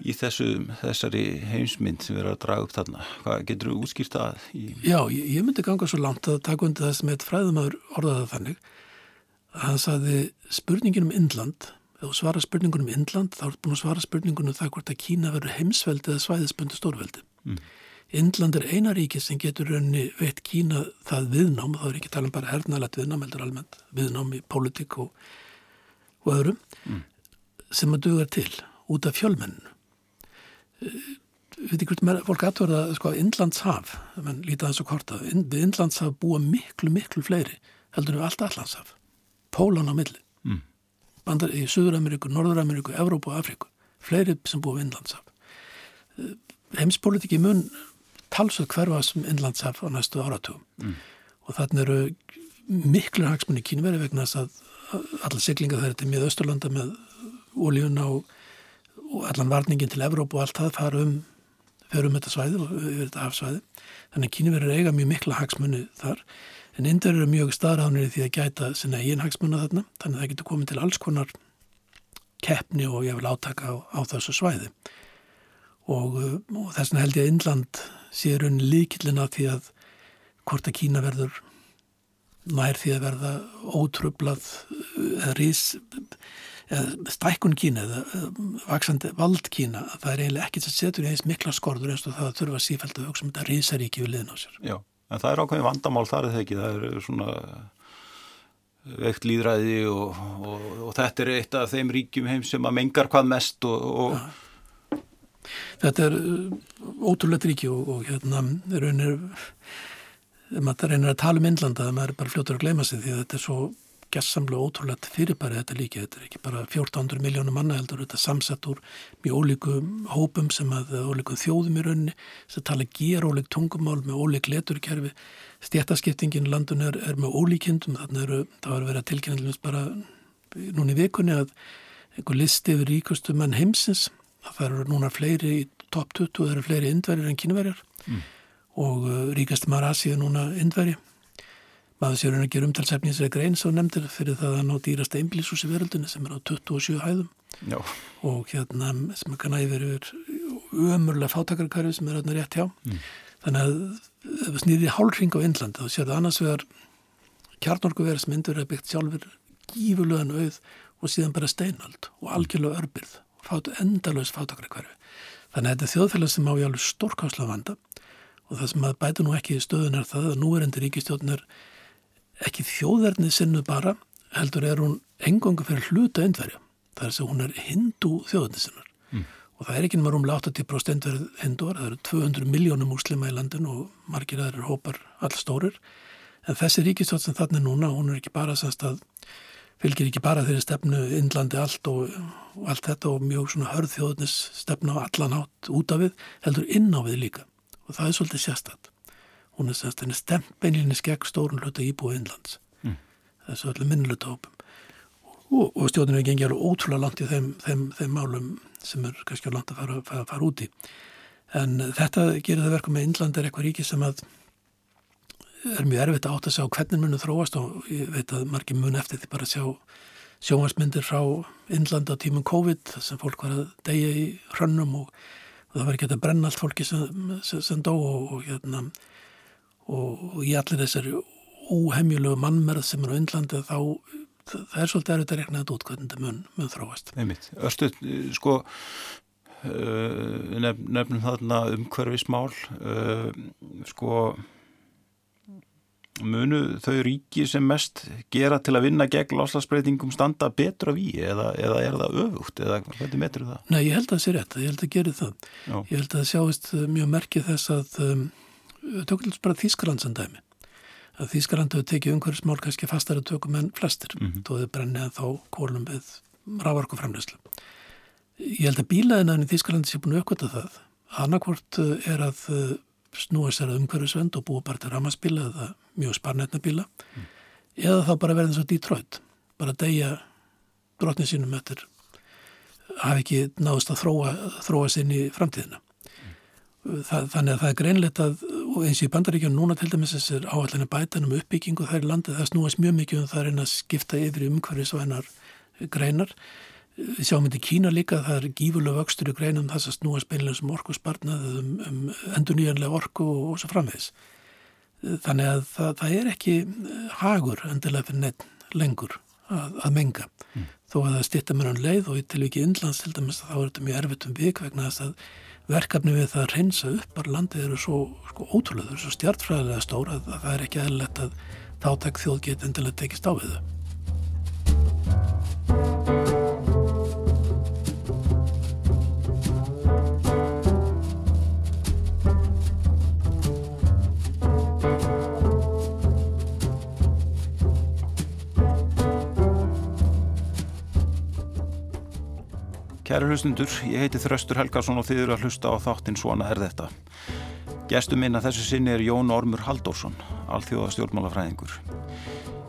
í þessu, þessari heimsmynd sem við erum að draga upp þarna. Hvað getur þú útskýrt að? Í... Já, ég, ég myndi ganga svo langt að taka undir það sem eitt fræðumöður orðaða þannig að hann saði spurningin um Indland, ef þú svara spurningun um Indland þá ertu búin að svara spurningun um það hvort að Kína verður heimsveldi eða svæðisbundu stórveldi. Mm. Indland er eina ríki sem getur raunni veitt Kína það viðnám, þá er ekki tala um bara hernaðlegt viðnám, heldur almennt viðnám í pólitík og, og öðrum, mm. sem að dugar til út af fjölmenninu. Við veitum hvort með fólk aðverða sko, að Indlandshaf, menn lítið aðeins og korta, við Indlandshaf búa miklu, miklu fleiri heldur við allt Allandshaf, Pólan á milli, mm. bandar í Suður-Ameríku, Norður-Ameríku, Evrópu og Afríku, fleiri sem búa við Indlandshaf. Heimspolitiki mun talsvöld hverfa sem innlandshaf á næstu áratugum mm. og þannig eru miklu hagsmunni kínveri vegna þess að allar siglinga er til miða Östurlanda með ólíuna og, og allan varningin til Evróp og allt það fara um um þetta svæði og yfir þetta hafsvæði. Þannig að kínveri er eiga mjög mikla hagsmunni þar. En indur eru mjög staðráðnir í því að gæta sinna eigin hagsmunna þarna. Þannig að það getur komið til alls konar keppni og ég vil átaka á, á þessu svæði. Og, og þess vegna held ég að Indland sé raun líkillina því að hvort að Kína verður nær því að verða ótröflað eða rís eða stækkun Kína eða vaksandi vald Kína það er eiginlega ekkert sem setur í eins mikla skorður eins og það þurfa sífælt að hugsa um þetta rísaríki við liðn á sér. Já, en það er ákveðin vandamál þar það ekki, það er svona veikt líðræði og, og, og þetta er eitt af þeim ríkjum heim sem að mengar hvað mest og, og þetta er uh, ótrúlega ríki og, og hérna raunir maður reynir að tala um innlanda það er bara fljótur að gleyma sig því að þetta er svo gessamlega ótrúlega fyrirbæri þetta líki. Þetta er ekki bara 1400 miljónum manna heldur þetta er samsett úr mjög ólíkum hópum sem að ólíkum þjóðum í rauninni sem tala ger ólík tungumál með ólík leturkerfi. Stjættaskiptingin landun er, er með ólíkindum. Þannig að það var að vera tilkynning bara núni í vikunni að einhver listi yfir ríkustu menn heimsins það eru núna fleiri í top 20, það eru fleiri indverjar en kynverjar mm. og uh, ríkast maður er núna indverji maður séur hann að gera umtalsefni sem er grein svo nefndir fyrir það að ná dýrasta einblísus í veröldunni sem er á 27 hæðum Já. og hérna sem er kannan yfir umurlega fátakarkarfi sem er hérna rétt hjá mm. þannig að ef við snýðum í hálfring á Indland þá séu það annars vegar kjarnorkuverð sem indverjar byggt sjálfur gífurlegan auð og síðan bara steinald og algjörlega örbyrð fát, endalus fátakra hverfi. Þannig að þetta er þjóðfélag sem á í alveg stórkásla vanda og það sem að bæta nú ekki í stöðun er það að núverendi ríkistjóðin er ekki þjóðverðnið sinnu bara, heldur er hún engongu fyrir hluta endverja. Það er sem hún er hindu þjóðverðnið sinnar. Mm. Og það er ekki náttúrulega um 80% endverð hinduar, það eru 200 miljónum muslima í landin og margir aðrir hópar allstórir. En þessi ríkistjóð sem þannig núna, hún er ekki bara semst að fylgir ekki bara þeirri stefnu innlandi allt og, og allt þetta og mjög svona hörðþjóðnis stefna á allan átt út af við, heldur inn á við líka og það er svolítið sérstætt hún er semst henni stempeinlinni skegg stórun hluta íbúið innlands mm. er svolítið minnluta hópum og, og stjórnir er gengið alveg ótrúlega langt í þeim, þeim, þeim málum sem er kannski á land að fara, fara, fara út í. En þetta gerir það verkum með innland er eitthvað ríki sem að er mjög erfitt að átta að sjá hvernig munu þróast og ég veit að margir mun eftir því bara að sjá sjóhansmyndir frá innland á tímum COVID sem fólk var að deyja í hrönnum og, og það var ekki að brenna allt fólki sem, sem, sem dó og, og, hérna, og í allir þessari óhemjulegu mannmerð sem er á innlandi þá það er svolítið erfitt að rekna þetta út hvernig þetta mun, mun þróast. Einmitt. Örstu, sko uh, nefnum þarna umhverfismál uh, sko munu þau ríki sem mest gera til að vinna gegn loslasbreytingum standa betur af í eða, eða er það öfugt eða hvernig metur það? Nei, ég held að það sé rétt, ég held að gera það Já. ég held að það sjáist mjög merkið þess að um, tökulegt bara Þískarlandsandæmi að Þískarland hefur tekið umhverfismál kannski fastara tökum en flestir mm -hmm. þó þau brennið þá kólum við rávarku framleyslu ég held að bílaðinaðin í Þískarlandi sé búin að aukvita það annarkvort er að snúa sér að umhverfisvend og búa bara til ramaspíla eða mjög sparnetna bíla mm. eða þá bara verðin svo Detroit bara degja brotnið sínum eftir hafi ekki náðust að þróa, þróa sinn í framtíðina. Það, þannig að það er greinleitt að og eins og í bandaríkjum núna til dæmis þessir áallinni bætanum uppbyggingu þær í landi það snúast mjög mikið um það er einn að skipta yfir umhverfisvænar greinar Við sjáum þetta í Kína líka, það er gífurlega vöxtur í greinum þess að snúa speinlega sem orku sparnað um, um endur nýjanlega orku og, og svo framvegs. Þannig að það, það er ekki hagur endilega fyrir neitt lengur að, að menga. Mm. Þó að það styrta mér án leið og til ekki innlands til dæmis þá er þetta mjög erfitt um vik vegna þess að verkefni við það að reynsa upp bara landið eru svo sko, ótrúlega, svo stjartfræðilega stóra að, að það er ekki eðlilegt að þáttak þjóð geti endilega tekist á við þau. Kæri hlustundur, ég heiti Þröstur Helgarsson og þið eru að hlusta á þáttinn Svona er þetta. Gestum minna þessu sinni er Jón Ormur Haldórsson, alþjóða stjórnmálafræðingur.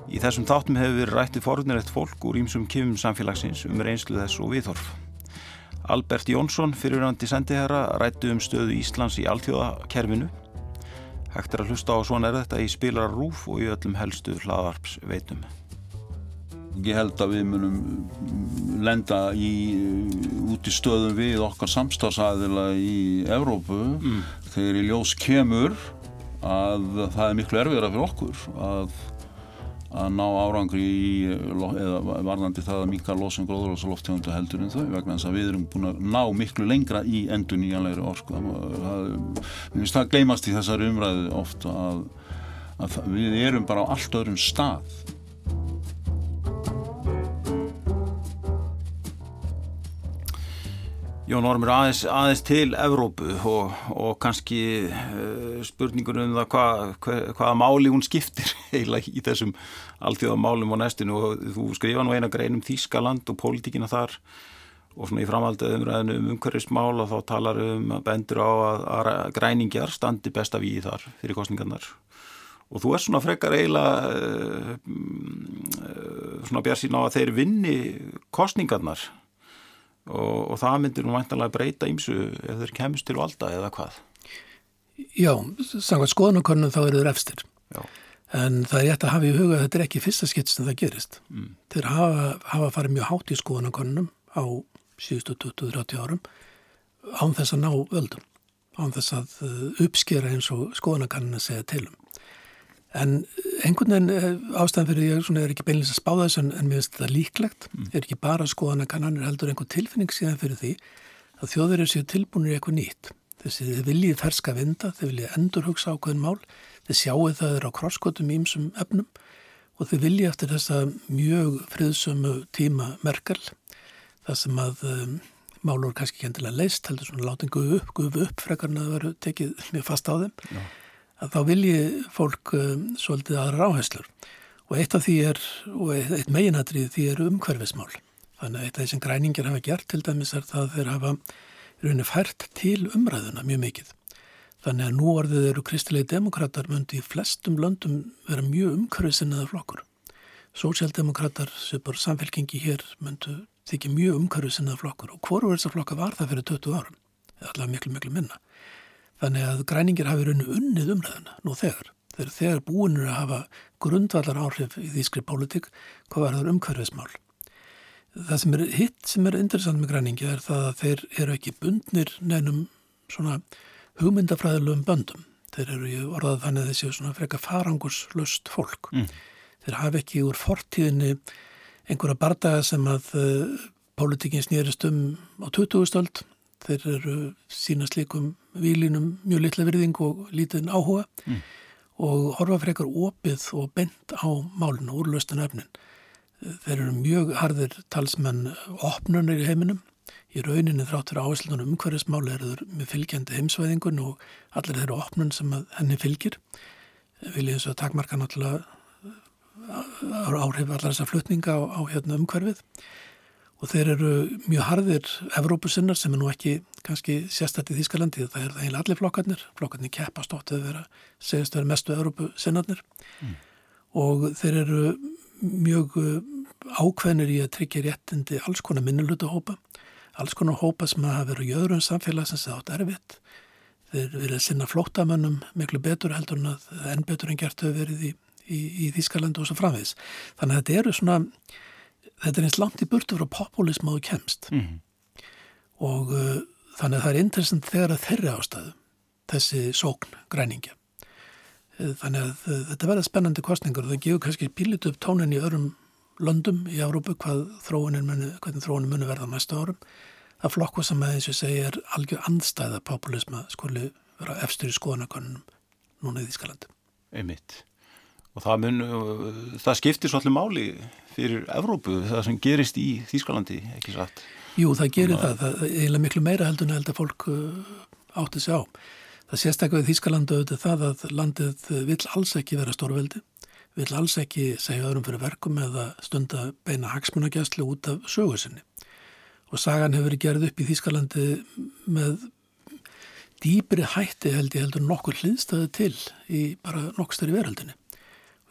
Í þessum þáttum hefur við rættið forunirett fólk úr ímsum kifum samfélagsins um reynslu þess og viðhorf. Albert Jónsson, fyrirrandi sendiherra, rættu um stöðu Íslands í alþjóðakerfinu. Hægt er að hlusta á Svona er þetta í spilar rúf og í öllum helstu hlaðarps veitum. Ég held að við munum lenda í út í stöðum við okkar samstagsæðila í Evrópu mm. þegar í ljós kemur að það er miklu erfiðra fyrir okkur að, að ná árangri í, eða varðandi það að mika losum gróðurlósaloftegunda heldur en þau vegna þess að við erum búin að ná miklu lengra í endur nýjanlegri orku. Finnst það gleymast í þessari umræðu ofta að, að við erum bara á allt öðrum stað Jón Ormur aðeins, aðeins til Evrópu og, og kannski uh, spurningur um það hva, hva, hvaða máli hún skiptir eiginlega í þessum alltíða málum á næstinu og þú skrifa nú eina grein um Þískaland og pólitíkina þar og svona í framhaldið umræðinu um umhverfismál og þá talar um að bendur á að, að græningjar standi besta við þar fyrir kostningarnar og þú er svona frekar eiginlega uh, uh, svona bjart sín á að þeir vinni kostningarnar og, og það myndir nú vantanlega breyta ímsu ef þeir kemst til valda eða hvað Já, samkvæmt skoðanakonum þá eru þeir efstir Já. en það er rétt að hafa í huga að þetta er ekki fyrsta skitt sem það gerist mm. þeir hafa, hafa farið mjög hátt í skoðanakonum á síðustu 20-30 árum án þess að ná völdum án þess að uh, uppskera eins og skoðanakonum segja tilum En einhvern veginn eh, ástæðan fyrir ég svona, er ekki beinleins að spáða þessu en, en mér finnst þetta líklegt. Mm. Er ekki bara að kannanir heldur einhvern tilfinning síðan fyrir því að þjóður eru sér tilbúinir í eitthvað nýtt. Þessi þið viljið ferska vinda, þið viljið endur hugsa ákveðin mál, þið sjáu það er á krosskotum ímsum efnum og þið viljið eftir þessa mjög friðsömu tíma merkal það sem að um, málur kannski ekki endilega leist, heldur svona láting gufu upp, gufu upp frekarna að vera tekið mjög fast á þeim. Já að þá vilji fólk um, svolítið aðra áherslur og eitt af því er, og eitt meginadrið því er umhverfismál. Þannig að eitt af því sem græningir hafa gert til dæmis er það að þeir hafa rauninni fært til umræðuna mjög mikið. Þannig að nú orðið eru kristilegi demokrater myndi í flestum löndum vera mjög umhverfisinnaða flokkur. Sósjaldemokrater sem bara samfélkingi hér myndu þykja mjög umhverfisinnaða flokkur og hvoru þessar flokka var það fyrir 20 árum? Allavega miklu, miklu minna. Þannig að græningir hafi rauninu unnið umræðina nú þegar. Þeir þegar búinur að hafa grundvallar áhrif í þýskri pólitík hvað var það umhverfismál. Það sem er hitt sem er interessant með græningi er það að þeir eru ekki bundnir nefnum svona hugmyndafræðilegum böndum. Þeir eru í orðað þannig að þessi svona freka farangurslust fólk. Mm. Þeir hafa ekki úr fortíðinni einhverja bardaga sem að uh, eh, pólitíkinn snýrist um á 20. stöld. Þeir eru sína slikum výlinum mjög litla virðing og lítinn áhuga mm. og horfa frekar opið og bent á málinu úr löstan efnin. Þeir eru mjög harðir talsmenn opnunir í heiminum í rauninni þráttur áherslunum umhverfismáli eru þeir með fylgjandi heimsvæðingun og allir þeirra opnun sem henni fylgir viljið þess að takmarka náttúrulega áhrif allar þessar flutninga á, á hérna, umhverfið og þeir eru mjög harðir Evrópusinnar sem er nú ekki kannski sérstætt í Þýskalandi það er það heila allir flokkarnir flokkarnir keppast ótt að vera segjast að vera mestu Evrópusinnarnir mm. og þeir eru mjög ákveðnir í að tryggja réttindi alls konar minnulutu hópa alls konar hópa sem hafa verið í öðrum samfélag sem það átt erfitt. Þeir verið sinna flóttamönnum miklu betur heldur en að enn betur en gert hefur verið í, í, í Þískalandu og svo framvegis. Þannig að þetta eru svona, þetta er eins langt í burtu frá populism á kemst. Mm -hmm. Og uh, þannig að það er interessant þegar að þeirri ástæðu, þessi sókn græningja. Uh, þannig að uh, þetta verða spennandi kostningur og það gefur kannski pílit upp tónin í öðrum löndum í Árópu hvað þróunin muni, hvernig þróunin muni verða næstu árum. Það flokku sem að þessu segja er algjör andstæða populisma skuli vera efstur í skoðanakonunum núna í Þískalandi. Einmitt. Og það, mun, það skiptir svolítið máli fyrir Evrópu, það sem gerist í Þískalandi, ekki satt? Jú, það gerir það. Það er eiginlega miklu meira heldur en held að fólk átti sig á. Það sérstaklega í Þískalandi auðvitað það að landið vil alls ekki vera stórveldi vil alls ekki segja öðrum fyrir verkum eða stunda beina hagsmunagjastlu út af sögursinni. Og sagan hefur verið gerð upp í Þýskalandi með dýbri hætti held ég heldur nokkur hliðstöðu til í bara nokkur styrri veröldinni.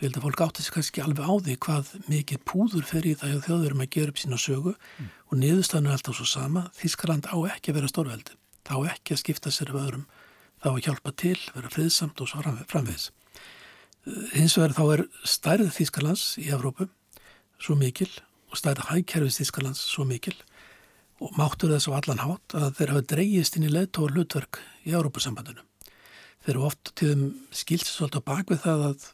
Og ég held að fólk átti sig kannski alveg á því hvað mikið púður fer í það hjá þjóðurum að gera upp sína sögu mm. og niðurstanu er alltaf svo sama. Þýskaland á ekki að vera stórveldi. Það á ekki að skipta sér af öðrum. Það á að hjálpa til, vera friðsamt og svo framvegis hins vegar þá er stærð Þýskalands í Evrópu svo mikil og stærð hægkerfis Þýskalands svo mikil og máttur þess á allan hátt að þeir hafa dreyjist inn í leðtóður hlutverk í Evrópusambandinu. Þeir eru oft tíðum skilsið svolítið á bakvið það að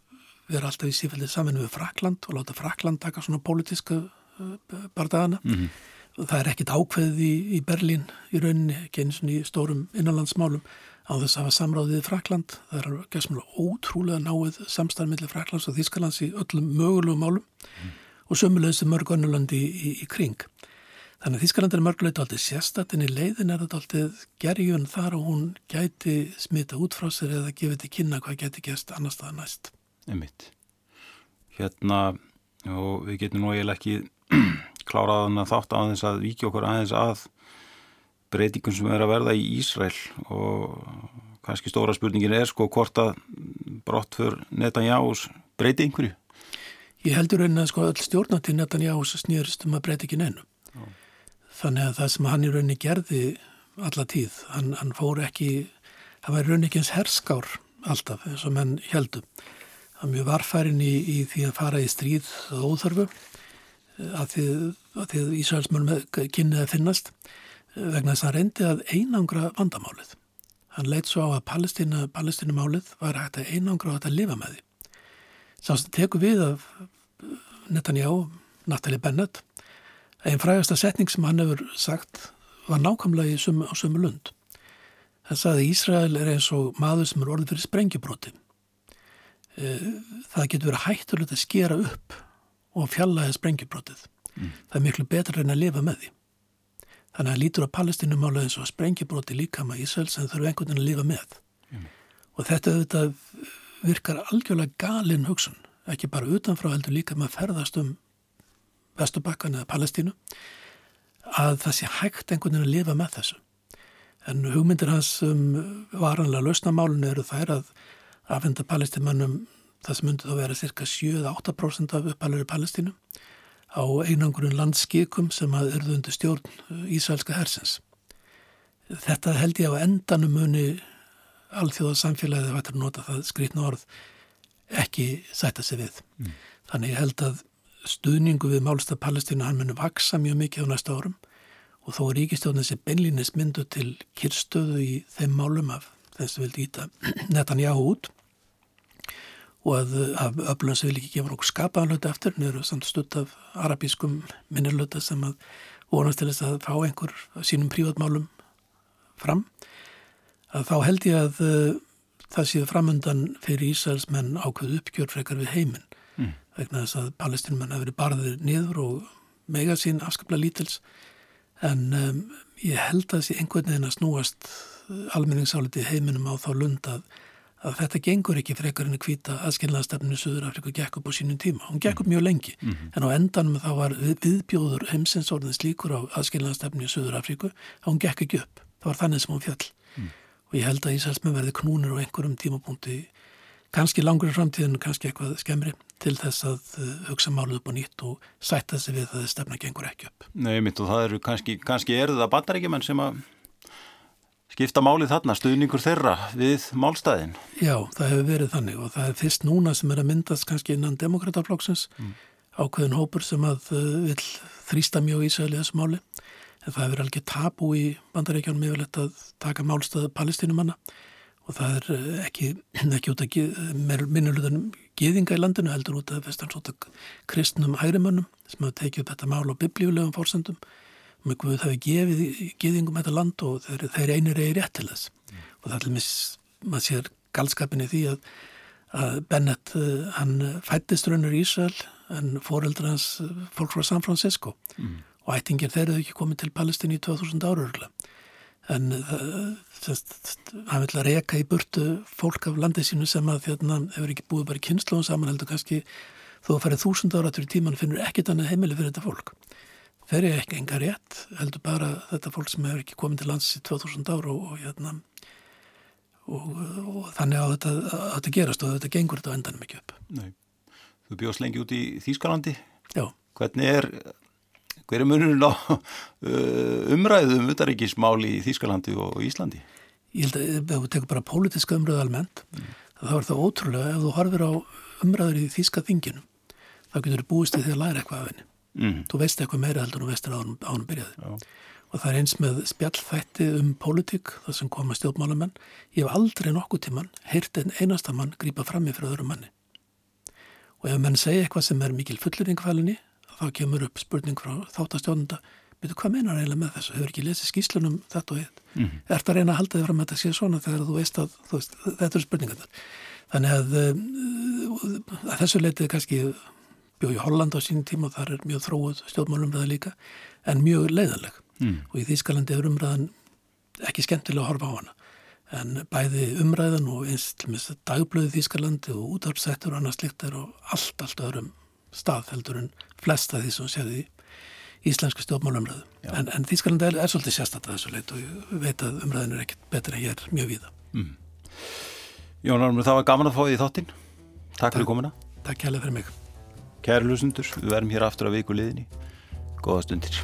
vera alltaf í sífældið saman við Frakland og láta Frakland taka svona pólitíska uh, bardagana. Mm -hmm. Það er ekkit ákveðið í, í Berlín í rauninni, ekki eins og í stórum innanlandsmálum á þess að hafa samráðið í Frakland. Það er gæsmulega ótrúlega náið samstæðmillir Fraklands og Þískalands í öllum mögulegum málum mm. og sömulegis er mörg önnulandi í, í, í kring. Þannig að Þískaland er mörgulegt aldrei sérstatin í leiðin er þetta aldrei gerjun þar og hún gæti smita út frá sér eða gefið til kynna hvað gæti gæst annar staða næst. Einmitt. Hérna, og við getum nú eiginlega ekki kláraðan að þátt aðeins að viki okkur aðeins að breytingum sem er að verða í Ísrael og kannski stóra spurningin er sko hvort að brott fyrir Netanjáus breyti einhverju? Ég heldur raunin að sko all stjórna til Netanjáus snýrst um að breyti ekki neinu. Já. Þannig að það sem hann í rauninni gerði alla tíð, hann, hann fór ekki, það var rauninni ekki eins herskár alltaf eins og menn heldum. Var mjög varfærin í, í því að fara í stríð og óþörfu að því að Ísraelsmörnum kynnið að finnast vegna þess að hann reyndi að einangra vandamálið. Hann leitt svo á að Palestínu, Palestínumálið var hægt að einangra og hægt að lifa með því. Sást teku við af Netanyahu, Natalie Bennett, einn frægasta setning sem hann hefur sagt var nákvæmlega á sömu lund. Það sagði Ísrael er eins og maður sem er orðið fyrir sprengjubróti. Eh, það getur verið hættulegt að skera upp og fjallaði sprengjubrótið. Mm. Það er miklu betra en að lifa með því. Þannig að lítur á palestinumála eins og sprengjubróti líka með Ísraels en þurfu einhvern veginn að lifa með. Mm. Og þetta auðvitað virkar algjörlega galin hugsun ekki bara utanfrá heldur líka að ferðast um Vestubakkan eða Palestínu að það sé hægt einhvern veginn að lifa með þessu. En hugmyndir hans um varanlega lausnamálun eru þær að afhenda palestimannum það sem myndi þá vera cirka 7-8% af uppalari Palestínu á einangurinn landskikum sem að erðu undir stjórn Ísraelska hersins. Þetta held ég á endanum muni alþjóða samfélagið að þetta nota það skrítna orð ekki sætta sig við. Mm. Þannig ég held að stuðningu við málstað Palestínu hann muni vaksa mjög mikið á næsta árum og þó er ríkistjóðin þessi beinlínis myndu til kyrstöðu í þeim málum af þess að vildi íta netan já út og að, að öflun sem vil ekki gefa okkur skapaðan hluti eftir nýru samt stutt af arabískum minnirluta sem að vonast til þess að fá einhver sínum prívatmálum fram. Að þá held ég að uh, það séu framundan fyrir Ísraels menn ákveðu uppgjör frekar við heiminn. Mm. vegna þess að palestinum menn hafi verið barðir niður og mega sín afskapla lítils. En um, ég held að þessi einhvern veginn að snúast almenningsáliti heiminum á þá lund að, að þetta gengur ekki frekar en að hvita aðskilnaðastefninu Suður-Afrika gekk upp á sínum tíma. Hún gekk upp mjög lengi mm -hmm. en á endanum þá var viðbjóður heimsins orðins líkur á aðskilnaðastefninu Suður-Afriku að hún gekk ekki upp. Það var þannig sem hún fjall mm. og ég held að Ísælsmenn verði knúnir á einhverjum tímapunkti kannski langur í framtíðinu, kannski eitthvað skemmri til þess að uh, hugsa máluð upp á nýtt og sætta sig við að stefna gengur ekki upp. Nei, mitt og það eru kannski, kannski eru það bandarækjumenn sem að skipta málið þarna, stuðningur þeirra við málstæðin. Já, það hefur verið þannig og það er fyrst núna sem er að myndast kannski innan demokrataflokksins mm. ákveðin hópur sem að uh, vil þrýsta mjög ísæli þessu máli en það hefur alveg tapu í bandarækjunum yfirleitt að taka málstæðu palestinumanna og það er eh, ekki, ekki út að minnulegunum geðinga í landinu heldur út að vestan svona kristnum hægrimönnum sem hafa tekið upp þetta mál á biblíulegum fórsendum með Guð hafi gefið geðingum þetta land og þeir, þeir einir eigi rétt til þess mm. og það er alveg, maður sér galskapinni því að, að Bennett, eh, hann fættist raunur í Ísrael en fóreldur hans eh, fólk frá San Francisco mm. og ættingir þeir eru ekki komið til Palestín í 2000 ára örgulega en það vil reyka í burtu fólk af landið sínu sem að þérna hefur ekki búið bara í kynnslóðum saman heldur kannski þú að ferið þúsund ára til tíman finnur ekkit annað heimili fyrir þetta fólk fer ég ekki enga rétt heldur bara þetta fólk sem hefur ekki komið til lands í 2000 ára og, og, hérna, og, og þannig að þetta, að þetta gerast og þetta gengur þetta endanum ekki upp Nei. Þú bjóðst lengi út í Þýskalandi Já Hvernig er hver er munurinn á uh, umræðum utaríkismáli í Þýskalandi og Íslandi? Ég held að ef þú tekur bara pólitiska umræðu almennt mm. þá er það ótrúlega ef þú horfir á umræður í Þýska þinginu þá getur þú búist því að læra eitthvað af henni mm. þú veist eitthvað meira heldur þú veist að ánum byrjaði Já. og það er eins með spjallþætti um pólitík það sem koma stjórnmálamenn ég hef aldrei nokkuð tíman heyrt einn einasta mann grípa fram í fyrir öðrum manni og ef menn segja eitthvað sem er mikil fullurringfælinni þá kemur upp spurning frá þáttastjónunda betur hvað meinar eiginlega með þessu, hefur ekki lesið skýslunum þetta og hitt, mm -hmm. ert að reyna að halda þig fram að þetta sé svona þegar þú veist að þú veist, þetta eru spurningarnar þannig að, um, að þessu leitið kannski bjóð í Holland á sínum tíma og þar er mjög þróið stjórnmálumræða líka en mjög leiðanleg mm. og í Þýskalandi er umræðan ekki skemmtilega að horfa á hana en bæði umræðan og eins dagblöðu Þýskalandi og útvarpsættur og annað slikt er á allt, allt öðrum stað heldur en flesta því sem séði í íslensku stjórnmálumræðu. En, en Þískalandi er, er svolítið að þessu leit og ég veit að umræðin er ekkert betur en ég er mjög víða. Mm. Jón Arnur, það var gaman að fá því þáttinn. Takk, fyrir komuna. Takk kærlega fyrir mig. Kæri lusundur, við verðum hér aftur á viku liðinni. Góða stundir.